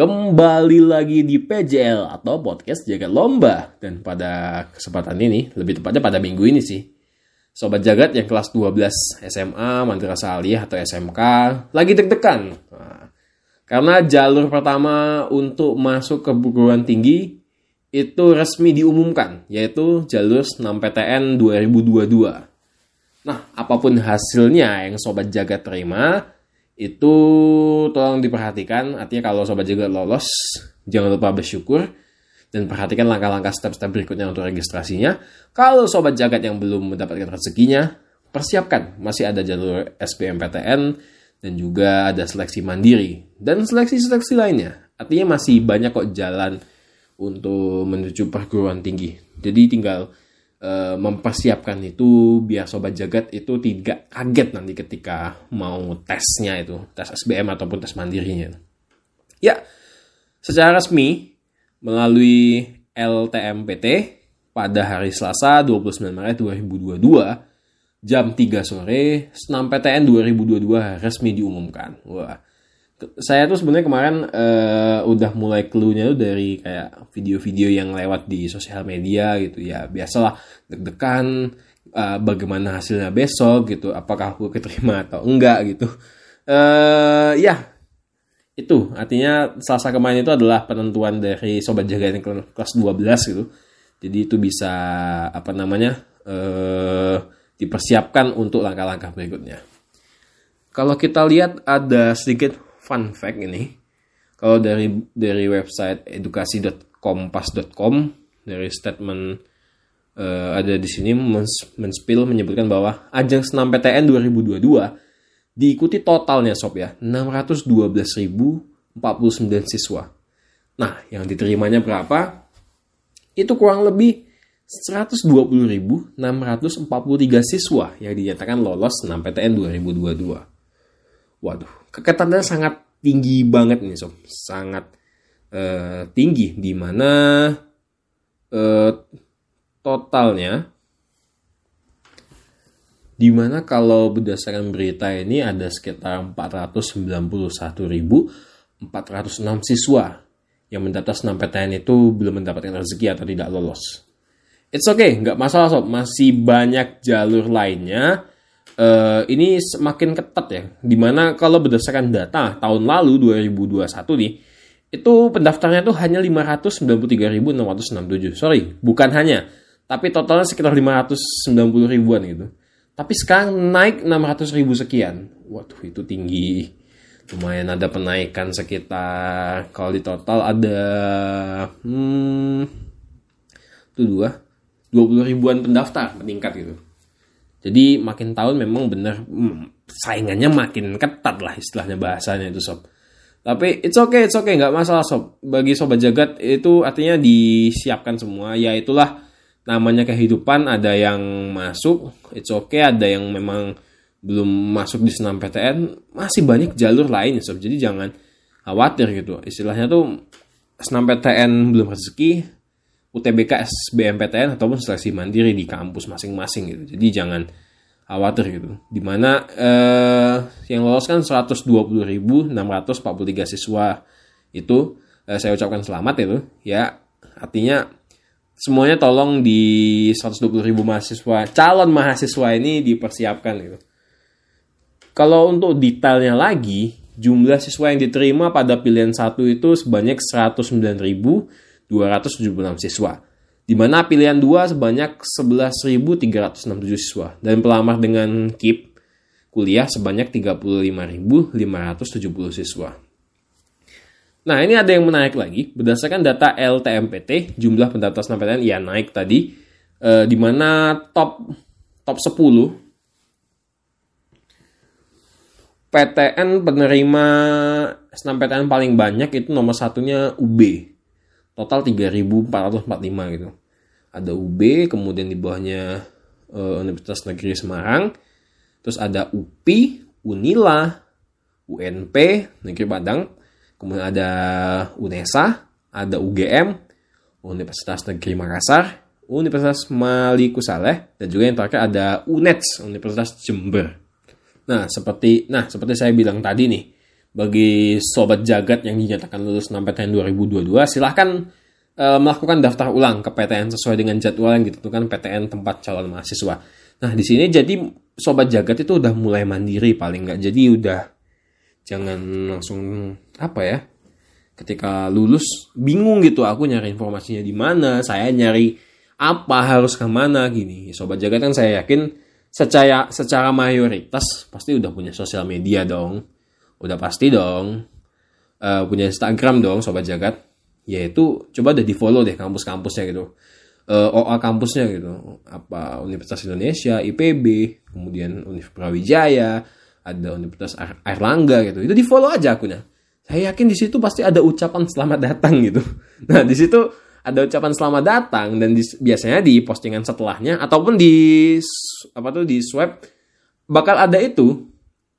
Kembali lagi di PJL atau Podcast Jagat Lomba. Dan pada kesempatan ini, lebih tepatnya pada minggu ini sih. Sobat Jagat yang kelas 12 SMA, Madrasah Aliyah atau SMK lagi deg-degan. Nah, karena jalur pertama untuk masuk ke perguruan tinggi itu resmi diumumkan, yaitu jalur PTN 2022. Nah, apa pun hasilnya yang Sobat Jagat terima, itu tolong diperhatikan. Artinya kalau Sobat Jagat lolos, jangan lupa bersyukur. Dan perhatikan langkah-langkah step-step berikutnya untuk registrasinya. Kalau Sobat Jagat yang belum mendapatkan rezekinya, persiapkan. Masih ada jalur SBMPTN dan juga ada seleksi mandiri. Dan seleksi-seleksi lainnya. Artinya masih banyak kok jalan untuk menuju perguruan tinggi. Jadi tinggal uh, mempersiapkan itu biar sobat jagat itu tidak kaget nanti ketika mau tesnya itu, tes SBM ataupun tes mandirinya. Ya, secara resmi melalui LTMPT pada hari Selasa 29 Maret 2022 jam 3 sore SNMPTN 2022 resmi diumumkan. Wah, saya tuh sebenarnya kemarin uh, udah mulai clue-nya dari kayak video-video yang lewat di sosial media gitu. Ya biasalah deg-degan uh, bagaimana hasilnya besok gitu. Apakah aku keterima atau enggak gitu. Uh, ya itu. Artinya selasa kemarin itu adalah penentuan dari sobat jaga yang kelas 12 gitu. Jadi itu bisa apa namanya uh, dipersiapkan untuk langkah-langkah berikutnya. Kalau kita lihat ada sedikit fun fact ini kalau dari dari website edukasi.kompas.com dari statement uh, ada di sini menspil menyebutkan bahwa ajang senam PTN 2022 diikuti totalnya sob ya 612.049 siswa. Nah, yang diterimanya berapa? Itu kurang lebih 120.643 siswa yang dinyatakan lolos senam PTN 2022. Waduh, keketannya sangat tinggi banget nih sob, sangat uh, tinggi di mana uh, totalnya di mana kalau berdasarkan berita ini ada sekitar 491.406 siswa yang mendaftar PTN itu belum mendapatkan rezeki atau tidak lolos. It's okay, nggak masalah sob, masih banyak jalur lainnya uh, ini semakin ketat ya. Di mana kalau berdasarkan data tahun lalu 2021 nih, itu pendaftarnya tuh hanya 593.667. Sorry, bukan hanya, tapi totalnya sekitar 590 ribuan gitu. Tapi sekarang naik 600 ribu sekian. Waduh, itu tinggi. Lumayan ada penaikan sekitar kalau di total ada hmm, itu dua 20 ribuan pendaftar meningkat gitu. Jadi makin tahun memang bener hmm, saingannya makin ketat lah istilahnya bahasanya itu sob. Tapi it's okay, it's okay, nggak masalah sob. Bagi sobat jagat itu artinya disiapkan semua. Ya itulah namanya kehidupan. Ada yang masuk, it's okay. Ada yang memang belum masuk di senam PTN. Masih banyak jalur lain sob. Jadi jangan khawatir gitu. Istilahnya tuh senam PTN belum rezeki, UTBK SBMPTN ataupun seleksi mandiri di kampus masing-masing gitu. Jadi jangan khawatir gitu. Di mana eh, yang lolos kan 120.643 siswa itu eh, saya ucapkan selamat itu ya. Artinya semuanya tolong di 120.000 mahasiswa calon mahasiswa ini dipersiapkan gitu. Kalau untuk detailnya lagi, jumlah siswa yang diterima pada pilihan satu itu sebanyak 109.000 276 siswa. Di mana pilihan 2 sebanyak 11.367 siswa dan pelamar dengan KIP kuliah sebanyak 35.570 siswa. Nah, ini ada yang menarik lagi. Berdasarkan data LTMPT, jumlah pendaftar SNMPTN ya naik tadi eh, di mana top top 10 PTN penerima SNMPTN paling banyak itu nomor satunya UB total 3445 gitu. Ada UB kemudian di bawahnya uh, Universitas Negeri Semarang. Terus ada UPI Unila UNP Negeri Padang. Kemudian ada UNESA ada UGM Universitas Negeri Makassar Universitas Maliku Saleh dan juga yang terakhir ada UNEDS Universitas Jember. Nah seperti nah seperti saya bilang tadi nih bagi sobat jagat yang dinyatakan lulus SNMPTN 2022 silahkan uh, melakukan daftar ulang ke PTN sesuai dengan jadwal yang ditentukan PTN tempat calon mahasiswa. Nah di sini jadi sobat jagat itu udah mulai mandiri paling nggak. Jadi udah jangan langsung apa ya ketika lulus bingung gitu aku nyari informasinya di mana? Saya nyari apa? Harus ke mana gini. Sobat jagat kan saya yakin secara secara mayoritas pasti udah punya sosial media dong udah pasti dong. Uh, punya Instagram dong sobat jagat. Yaitu coba deh di follow deh kampus-kampusnya gitu. Uh, eh, OA kampusnya gitu. Apa Universitas Indonesia IPB kemudian Universitas Brawijaya ada Universitas Airlangga gitu. Itu di follow aja akunnya. Saya yakin di situ pasti ada ucapan selamat datang gitu. Nah, di situ ada ucapan selamat datang dan di, biasanya di postingan setelahnya ataupun di apa tuh di swipe bakal ada itu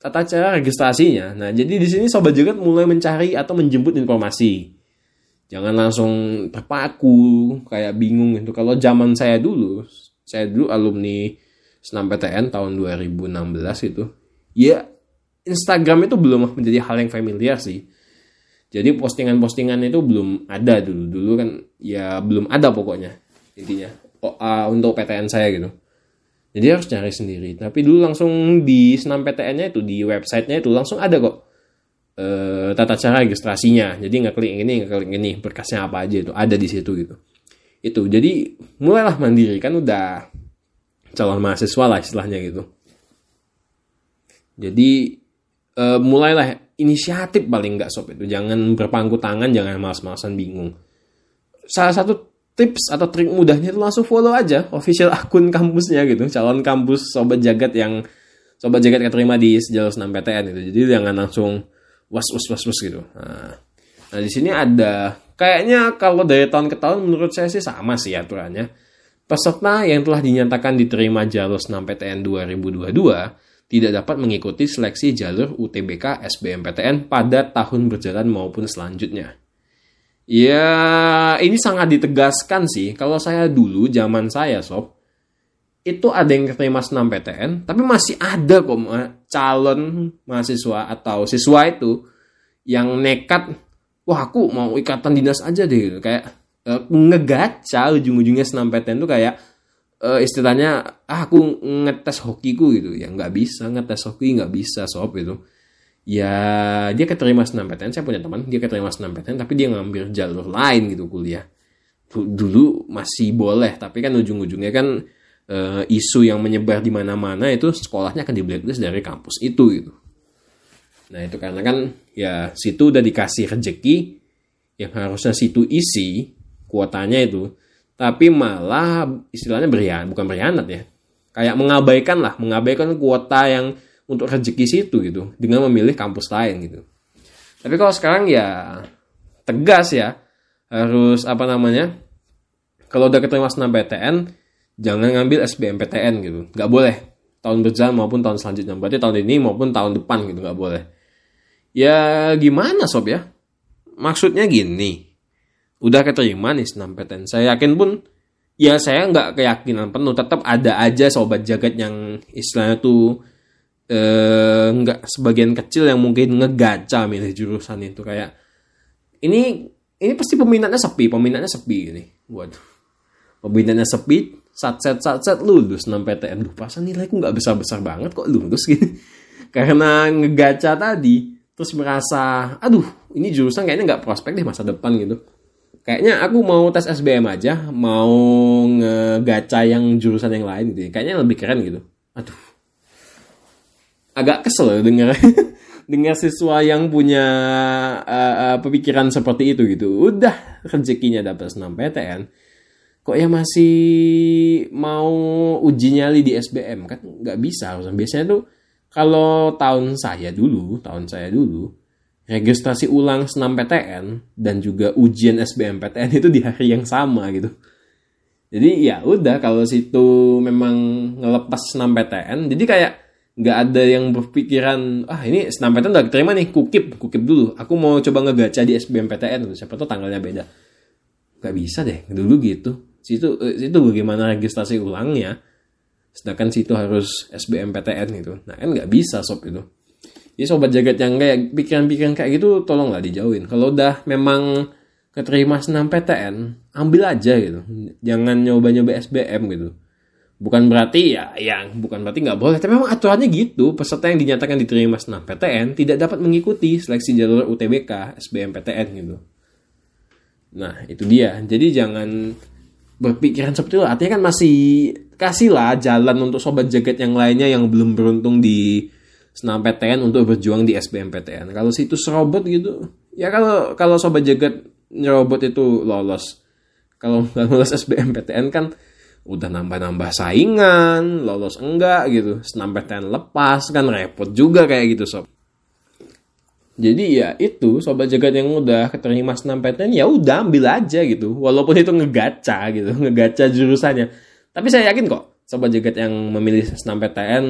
tata cara registrasinya. Nah, jadi di sini sobat juga mulai mencari atau menjemput informasi. Jangan langsung terpaku kayak bingung itu. Kalau zaman saya dulu, saya dulu alumni Senam PTN tahun 2016 itu. Ya Instagram itu belum menjadi hal yang familiar sih jadi postingan-postingan itu belum ada dulu. Dulu kan ya belum ada pokoknya intinya. Oh, uh, untuk PTN saya gitu. Jadi harus cari sendiri. Tapi dulu langsung di senam PTN-nya itu di websitenya itu langsung ada kok uh, tata cara registrasinya. Jadi nggak klik ini, nggak klik ini, berkasnya apa aja itu ada di situ gitu. Itu jadi mulailah mandiri kan udah calon mahasiswa lah istilahnya gitu. Jadi uh, mulailah inisiatif paling nggak sob itu jangan berpangku tangan jangan malas-malasan bingung salah satu tips atau trik mudahnya itu langsung follow aja official akun kampusnya gitu. Calon kampus sobat jagat yang sobat jagat keterima di sejauh senam PTN itu jadi jangan langsung was was was was gitu. Nah, nah di sini ada kayaknya kalau dari tahun ke tahun menurut saya sih sama sih aturannya. Peserta yang telah dinyatakan diterima jalur senam PTN 2022 tidak dapat mengikuti seleksi jalur UTBK SBMPTN pada tahun berjalan maupun selanjutnya. Ya, ini sangat ditegaskan sih. Kalau saya dulu, zaman saya, sob, itu ada yang keterima senam PTN, tapi masih ada kok calon mahasiswa atau siswa itu yang nekat, wah aku mau ikatan dinas aja deh, gitu. kayak uh, ngegaca ujung-ujungnya senam PTN itu kayak uh, istilahnya ah aku ngetes hokiku gitu ya nggak bisa ngetes hoki nggak bisa sob itu ya dia keterima senam PTN saya punya teman dia keterima senam PTN tapi dia ngambil jalur lain gitu kuliah. Dulu masih boleh tapi kan ujung-ujungnya kan uh, isu yang menyebar di mana-mana itu sekolahnya akan di blacklist dari kampus itu gitu. Nah itu karena kan ya situ udah dikasih rezeki yang harusnya situ isi kuotanya itu tapi malah istilahnya berian bukan berkhianat ya. Kayak mengabaikan lah mengabaikan kuota yang untuk rezeki situ gitu. Dengan memilih kampus lain gitu. Tapi kalau sekarang ya tegas ya. Harus apa namanya? Kalau udah keterima PTN jangan ngambil SBMPTN gitu. Nggak boleh. Tahun berjalan maupun tahun selanjutnya. Berarti tahun ini maupun tahun depan gitu nggak boleh. Ya gimana sob ya? Maksudnya gini. Udah keterima nih PTN. Saya yakin pun ya saya nggak keyakinan penuh. Tetap ada aja sobat jagat yang istilahnya tuh eh, nggak sebagian kecil yang mungkin ngegaca milih jurusan itu kayak ini ini pasti peminatnya sepi peminatnya sepi ini. Buat peminatnya sepi sat set sat set lulus 6 PTN duh pasan nilaiku nggak besar besar banget kok lulus gini karena ngegaca tadi terus merasa aduh ini jurusan kayaknya nggak prospek deh masa depan gitu. Kayaknya aku mau tes SBM aja mau ngegaca yang jurusan yang lain gitu ya. kayaknya lebih keren gitu. Aduh agak kesel dengar dengar siswa yang punya uh, pemikiran seperti itu gitu. Udah rezekinya dapat senam PTN kok ya masih mau uji nyali di SBM kan nggak bisa biasanya tuh kalau tahun saya dulu tahun saya dulu registrasi ulang senam PTN dan juga ujian SBMPTN itu di hari yang sama gitu. Jadi ya udah kalau situ memang ngelepas senam PTN, jadi kayak nggak ada yang berpikiran ah ini senam PTN udah terima nih kukip kukip dulu. Aku mau coba ngegaca di SBMPTN. Siapa tuh tanggalnya beda. Gak bisa deh dulu gitu. Situ eh, situ bagaimana registrasi ulangnya. Sedangkan situ harus SBMPTN gitu. Nah kan nggak bisa sob itu Jadi sobat jagat yang kayak pikiran-pikiran kayak gitu tolonglah dijauhin. Kalau udah memang keterima senam PTN, ambil aja gitu. Jangan nyoba-nyoba SBM gitu. Bukan berarti ya yang bukan berarti nggak boleh, tapi memang aturannya gitu. Peserta yang dinyatakan diterima senam PTN tidak dapat mengikuti seleksi jalur UTBK SBM PTN gitu. Nah, itu dia. Jadi jangan berpikiran seperti itu. Artinya kan masih kasihlah jalan untuk sobat jagat yang lainnya yang belum beruntung di senam PTN untuk berjuang di SBMPTN. Kalau situs robot gitu, ya kalau kalau sobat jagat robot itu lolos. Kalau nggak lolos SBMPTN kan udah nambah-nambah saingan, lolos enggak gitu. Senam PTN lepas kan repot juga kayak gitu sob. Jadi ya itu sobat jagat yang udah keterima senam PTN ya udah ambil aja gitu. Walaupun itu ngegaca gitu, ngegaca jurusannya. Tapi saya yakin kok sobat jagat yang memilih senam PTN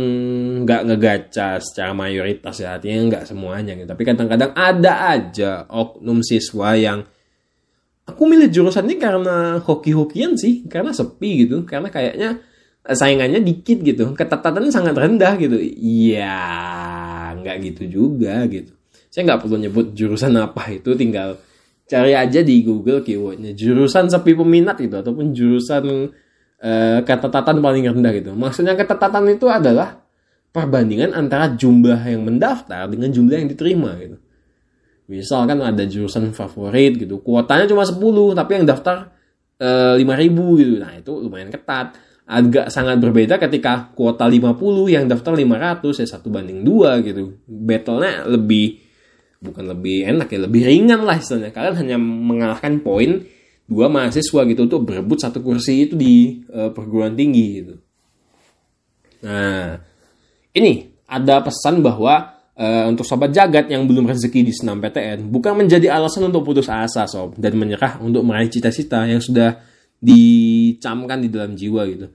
nggak ngegaca secara mayoritas ya artinya nggak semuanya gitu tapi kadang-kadang ada aja oknum siswa yang aku milih jurusan ini karena hoki-hokian sih karena sepi gitu karena kayaknya saingannya dikit gitu ketatatan sangat rendah gitu iya nggak gitu juga gitu saya nggak perlu nyebut jurusan apa itu tinggal cari aja di Google keywordnya jurusan sepi peminat gitu ataupun jurusan uh, ketetatan paling rendah gitu. Maksudnya ketetatan itu adalah perbandingan antara jumlah yang mendaftar dengan jumlah yang diterima gitu. Misal kan ada jurusan favorit gitu, kuotanya cuma 10 tapi yang daftar eh, 5000 gitu. Nah, itu lumayan ketat. Agak sangat berbeda ketika kuota 50 yang daftar 500 ya satu banding dua gitu. Battle-nya lebih bukan lebih enak ya, lebih ringan lah istilahnya. Kalian hanya mengalahkan poin dua mahasiswa gitu untuk berebut satu kursi itu di uh, perguruan tinggi gitu. Nah, ini ada pesan bahwa uh, untuk sobat jagat yang belum rezeki di senam PTN bukan menjadi alasan untuk putus asa sob dan menyerah untuk meraih cita-cita yang sudah dicamkan di dalam jiwa gitu.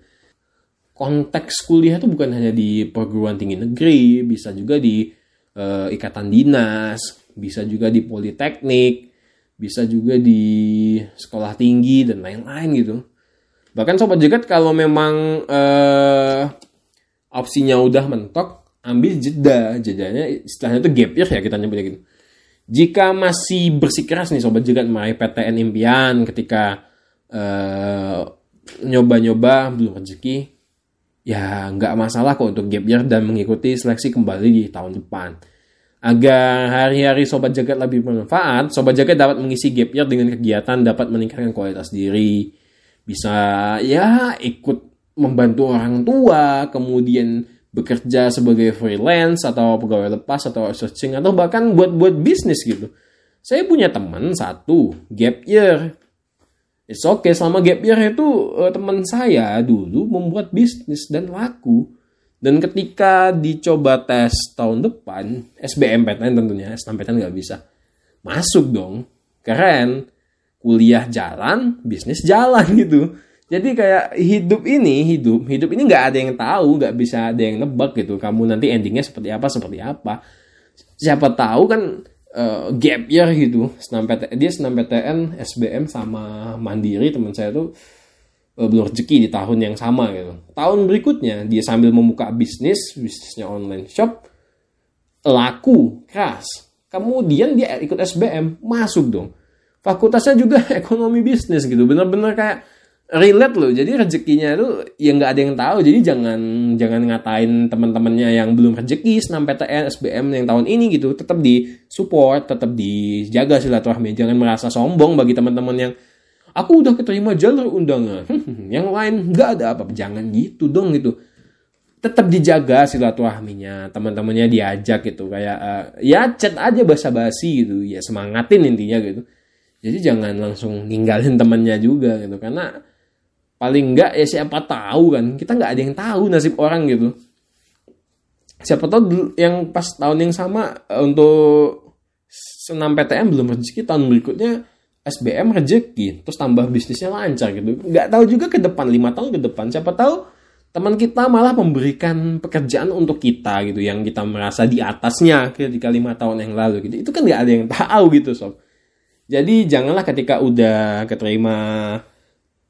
Konteks kuliah itu bukan hanya di perguruan tinggi negeri, bisa juga di uh, ikatan dinas, bisa juga di politeknik, bisa juga di sekolah tinggi dan lain-lain gitu. Bahkan sobat jagat kalau memang uh, opsinya udah mentok, ambil jeda. Jedanya istilahnya itu gap year ya kita nyebutnya gitu. Jika masih bersikeras nih sobat jagat meraih PTN impian ketika uh, nyoba-nyoba belum rezeki, ya nggak masalah kok untuk gap year dan mengikuti seleksi kembali di tahun depan Agar hari-hari Sobat Jagat lebih bermanfaat, Sobat Jagat dapat mengisi gap year dengan kegiatan dapat meningkatkan kualitas diri. Bisa ya ikut membantu orang tua, kemudian bekerja sebagai freelance atau pegawai lepas atau searching atau bahkan buat-buat bisnis gitu. Saya punya teman satu gap year. It's okay selama gap year itu eh, teman saya dulu membuat bisnis dan laku. Dan ketika dicoba tes tahun depan, SBMPTN tentunya, SNMPTN nggak bisa. Masuk dong, keren. Kuliah jalan, bisnis jalan gitu. Jadi kayak hidup ini, hidup, hidup ini nggak ada yang tahu, nggak bisa ada yang nebak gitu. Kamu nanti endingnya seperti apa, seperti apa. Siapa tahu kan uh, gap year gitu. Senam PTN, dia senam PTN, SBM sama Mandiri teman saya tuh uh, belum rezeki di tahun yang sama gitu. Tahun berikutnya dia sambil membuka bisnis, bisnisnya online shop, laku keras. Kemudian dia ikut SBM, masuk dong. Fakultasnya juga ekonomi bisnis gitu, bener-bener kayak relate loh. Jadi rezekinya itu ya nggak ada yang tahu. Jadi jangan jangan ngatain teman-temannya yang belum rezeki senam PTN, SBM yang tahun ini gitu. Tetap di support, tetap dijaga silaturahmi. Jangan merasa sombong bagi teman-teman yang aku udah keterima jalur undangan yang lain nggak ada apa jangan gitu dong gitu tetap dijaga silaturahminya teman-temannya diajak gitu kayak uh, ya chat aja basa-basi gitu ya semangatin intinya gitu jadi jangan langsung ninggalin temannya juga gitu karena paling enggak ya siapa tahu kan. Kita nggak ada yang tahu nasib orang gitu. Siapa tahu yang pas tahun yang sama eh, untuk senam PTM belum rezeki tahun berikutnya SBM rezeki terus tambah bisnisnya lancar gitu. Nggak tahu juga ke depan lima tahun ke depan. Siapa tahu teman kita malah memberikan pekerjaan untuk kita gitu yang kita merasa di atasnya ketika lima tahun yang lalu gitu. Itu kan nggak ada yang tahu gitu sob. Jadi janganlah ketika udah keterima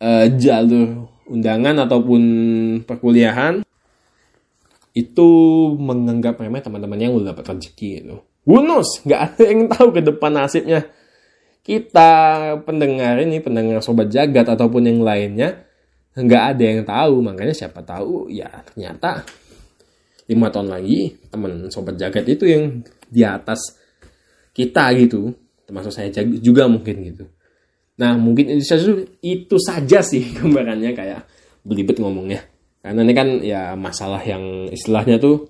uh, jalur undangan ataupun perkuliahan itu menganggap remeh teman-teman yang udah dapat rezeki. Who knows? Nggak ada yang tahu ke depan nasibnya. Kita pendengar ini, pendengar sobat jagat ataupun yang lainnya, nggak ada yang tahu. Makanya siapa tahu ya ternyata lima tahun lagi teman sobat jagat itu yang di atas kita gitu. Termasuk saya juga mungkin gitu. Nah mungkin itu itu saja sih gambarannya kayak belibet ngomongnya. Karena ini kan ya masalah yang istilahnya tuh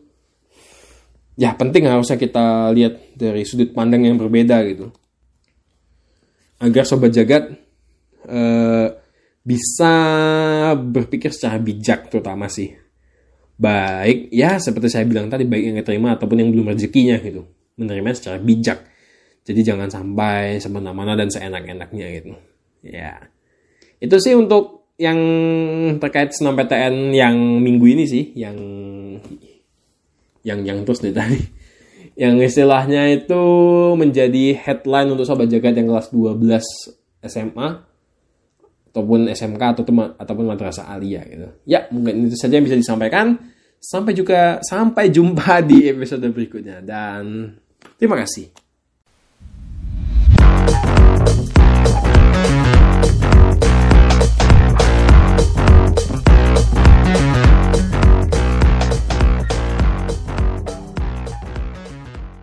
ya penting harusnya kita lihat dari sudut pandang yang berbeda gitu. Agar sobat jagat eh, bisa berpikir secara bijak terutama sih. Baik, ya seperti saya bilang tadi baik yang diterima ataupun yang belum rezekinya gitu. Menerima secara bijak. Jadi jangan sampai semena-mena dan seenak-enaknya gitu. Ya. Itu sih untuk yang terkait senam PTN yang minggu ini sih, yang yang yang terus nih tadi. Yang istilahnya itu menjadi headline untuk sobat jagat yang kelas 12 SMA ataupun SMK atau ataupun madrasah aliyah gitu. Ya, mungkin itu saja yang bisa disampaikan. Sampai juga sampai jumpa di episode berikutnya dan terima kasih.